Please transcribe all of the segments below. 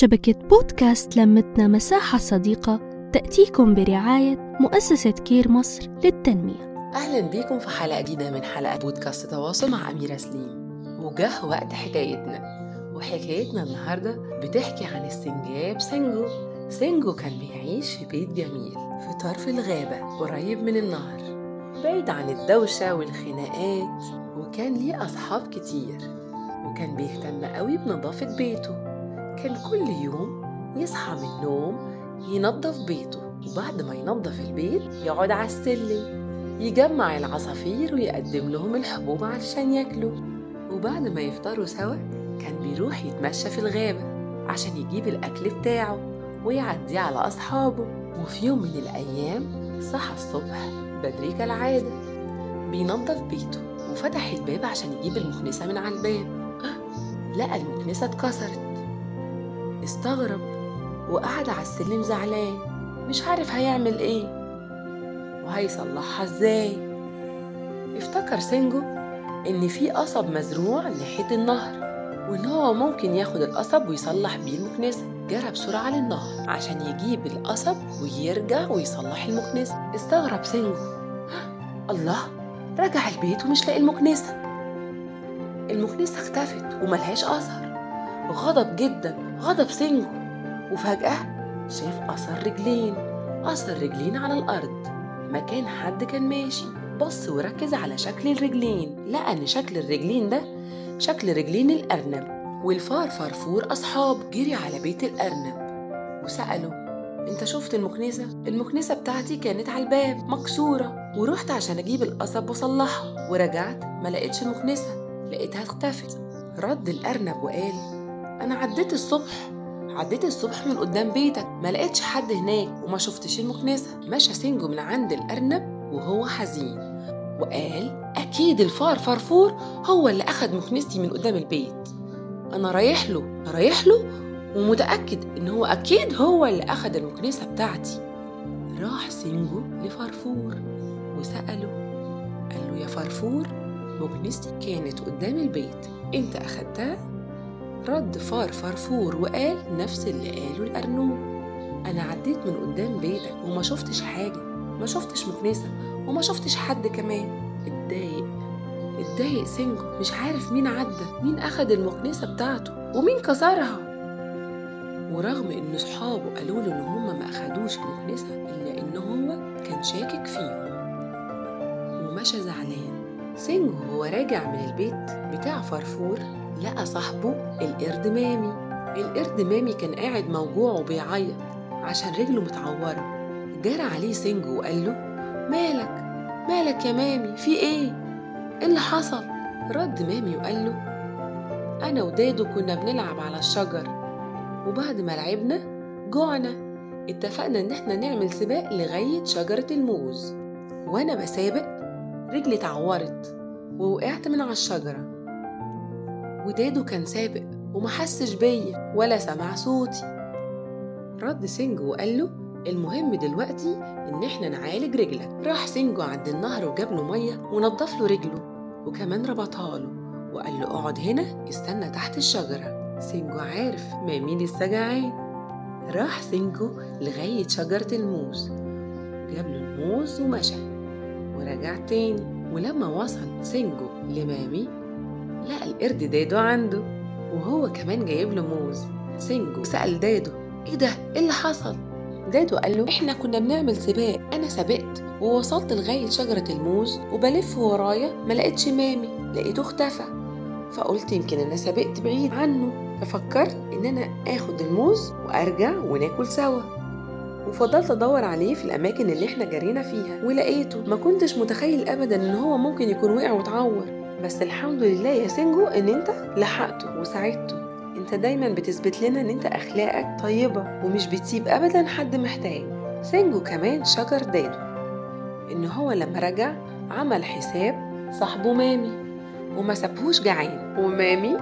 شبكة بودكاست لمتنا مساحة صديقة تأتيكم برعاية مؤسسة كير مصر للتنمية. أهلا بيكم في حلقة جديدة من حلقات بودكاست تواصل مع أميرة سليم. وجه وقت حكايتنا. وحكايتنا النهاردة بتحكي عن السنجاب سنجو سنجو كان بيعيش في بيت جميل في طرف الغابة قريب من النهر بعيد عن الدوشة والخناقات وكان ليه أصحاب كتير. وكان بيهتم قوي بنظافة بيته. كان كل يوم يصحى من النوم ينظف بيته. وبعد ما ينظف البيت يقعد على السلم يجمع العصافير ويقدم لهم الحبوب علشان ياكلوا. وبعد ما يفطروا سوا كان بيروح يتمشى في الغابة عشان يجيب الأكل بتاعه ويعديه على أصحابه. وفي يوم من الأيام صحى الصبح بدري كالعادة. بينظف بيته وفتح الباب عشان يجيب المكنسة من على الباب. لقى المكنسة اتكسرت. استغرب وقعد على السلم زعلان. مش عارف هيعمل إيه. وهيصلحها إزاي؟ افتكر سينجو إن في قصب مزروع ناحية النهر وإن هو ممكن ياخد القصب ويصلح بيه المكنسة. جرى بسرعة للنهر عشان يجيب القصب ويرجع ويصلح المكنسة. استغرب سينجو. الله رجع البيت ومش لاقي المكنسة. المكنسة اختفت وملهاش أثر غضب جدا غضب سينجو وفجأة شاف أثر رجلين أثر رجلين على الأرض. كأن حد كان ماشي. بص وركز على شكل الرجلين. لقى إن شكل الرجلين ده شكل رجلين الأرنب. والفار فرفور أصحاب جري على بيت الأرنب. وسأله أنت شفت المكنسة؟ المكنسة بتاعتي كانت على الباب مكسورة. ورحت عشان أجيب القصب وأصلحها. ورجعت ما لقيتش المكنسة لقيتها اختفت. رد الأرنب وقال أنا عديت الصبح. عديت الصبح من قدام بيتك. ما لقيتش حد هناك وما شفتش المكنسة. مشى سينجو من عند الأرنب وهو حزين. وقال أكيد الفار فرفور هو اللي أخد مكنستي من قدام البيت. أنا رايح له. رايح له ومتأكد إن هو أكيد هو اللي أخد المكنسة بتاعتي. راح سينجو لفرفور وسأله. قال له يا فرفور مكنستي كانت قدام البيت. أنت أخدتها؟ رد فار فرفور وقال نفس اللي قاله الأرنوب أنا عديت من قدام بيتك وما شفتش حاجة ما شفتش مكنسة وما شفتش حد كمان. اتضايق اتضايق سينجو. مش عارف مين عدى مين أخد المكنسة بتاعته ومين كسرها. ورغم إن صحابه قالوا له إن هما ما أخدوش المكنسة إلا إن هو كان شاكك فيهم. ومشى زعلان. سينجو وهو راجع من البيت بتاع فرفور لقى صاحبه القرد مامي. القرد مامي كان قاعد موجوع وبيعيط عشان رجله متعورة. جرى عليه سينجو وقال له مالك؟ مالك يا مامي؟ في إيه؟ إيه اللي حصل؟ رد مامي وقال له أنا ودادو كنا بنلعب على الشجر. وبعد ما لعبنا جوعنا. اتفقنا إن إحنا نعمل سباق لغاية شجرة الموز. وأنا بسابق رجلي اتعورت ووقعت من على الشجرة. ودادو كان سابق ومحسش بيا ولا سمع صوتي. رد سينجو وقال له المهم دلوقتي إن إحنا نعالج رجلك. راح سينجو عند النهر وجاب له مية ونضف له رجله وكمان ربطها له وقال له اقعد هنا استنى تحت الشجرة. سينجو عارف مامي لسه جعان راح سينجو لغاية شجرة الموز. جاب له الموز ومشى. ورجع تاني. ولما وصل سينجو لمامي لقى القرد دادو عنده وهو كمان جايب له موز. سينجو سأل دادو إيه ده؟ إيه اللي حصل؟ دادو قال له إحنا كنا بنعمل سباق. أنا سبقت ووصلت لغاية شجرة الموز وببص ورايا ما لقيتش مامي. لقيته اختفى فقلت يمكن أنا سبقت بعيد عنه. ففكرت إن أنا آخد الموز وأرجع وناكل سوا. وفضلت أدور عليه في الأماكن اللي إحنا جرينا فيها ولقيته ما كنتش متخيل ابدا إن هو ممكن يكون وقع واتعور. بس الحمد لله يا سينجو إن أنت لحقته وساعدته. أنت دايما بتثبت لنا إن أنت أخلاقك طيبة ومش بتسيب ابدا حد محتاج. سينجو كمان شكر دادو إن هو لما رجع عمل حساب صاحبه مامي وما سابهوش جعان. ومامي؟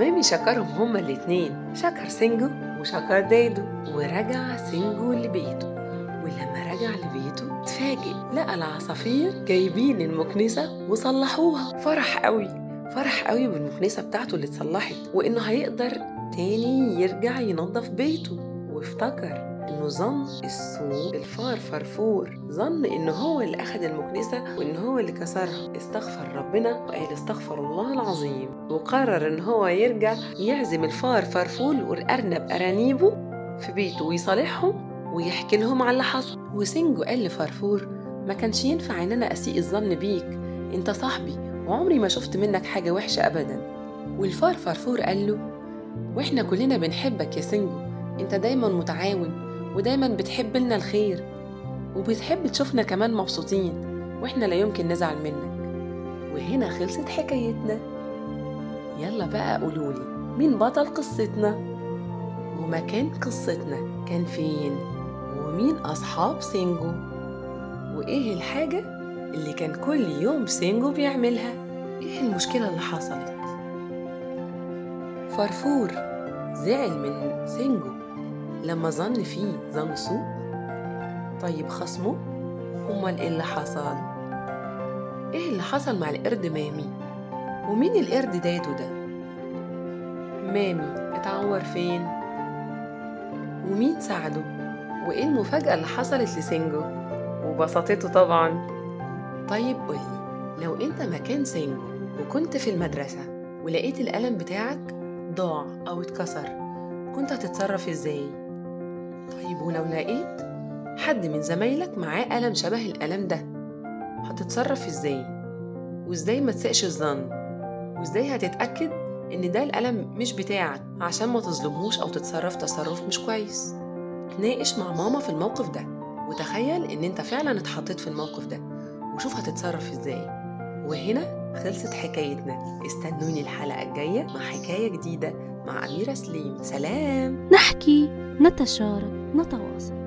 مامي شكرهم هما الاتنين. شكر سينجو وشكر دادو ورجع سينجو لبيته. ولما رجع لبيته اتفاجئ لقى العصافير جايبين المكنسة وصلحوها. فرح قوي فرح قوي بالمكنسة بتاعته اللي اتصلحت وإنه هيقدر تاني يرجع ينظف بيته. وافتكر إنه ظن السوق الفار فرفور ظن انه هو اللي أخد المكنسة وانه هو اللي كسرها. استغفر ربنا وقال استغفر الله العظيم. وقرر إن هو يرجع يعزم الفار فرفور والارنب أرانيبه في بيته ويصالحهم. ويحكي لهم على اللي حصل. وسنجو قال لفرفور ما كانش ينفع إن أنا أسيء الظن بيك. أنت صاحبي وعمري ما شفت منك حاجة وحشة ابدا. والفار فرفور قال له وإحنا كلنا بنحبك يا سنجو أنت دايما متعاون ودايما بتحب لنا الخير وبتحب تشوفنا كمان مبسوطين وإحنا لا يمكن نزعل منك. وهنا خلصت حكايتنا. يلا بقى قولولي مين بطل قصتنا؟ ومكان قصتنا كان فين؟ ومين أصحاب سينجو؟ وإيه الحاجة اللي كان كل يوم سينجو بيعملها؟ إيه المشكلة اللي حصلت؟ فرفور زعل من سينجو لما ظن فيه ظن سوء. طيب خصمه؟ أمال إيه اللي حصل؟ إيه اللي حصل مع القرد مامي؟ ومين القرد دادو ده؟ مامي اتعور فين؟ ومين ساعده؟ وإيه المفاجأة اللي حصلت لسينجو وبسطته طبعا طيب قولي لو أنت مكان سينجو وكنت في المدرسة ولقيت القلم بتاعك ضاع أو اتكسر كنت هتتصرف إزاي؟ طيب ولو لقيت حد من زمايلك معاه قلم شبه القلم ده هتتصرف إزاي؟ وإزاي ما تسقش الظن؟ وإزاي هتتأكد إن ده القلم مش بتاعك عشان ما تظلمهوش أو تتصرف تصرف مش كويس تناقش مع ماما في الموقف ده. وتخيل إن أنت فعلا اتحطيت في الموقف ده. وشوف هتتصرف إزاي. وهنا خلصت حكايتنا. استنوني الحلقة الجاية مع حكاية جديدة مع أميرة سليم. سلام! نحكي نتشارك نتواصل.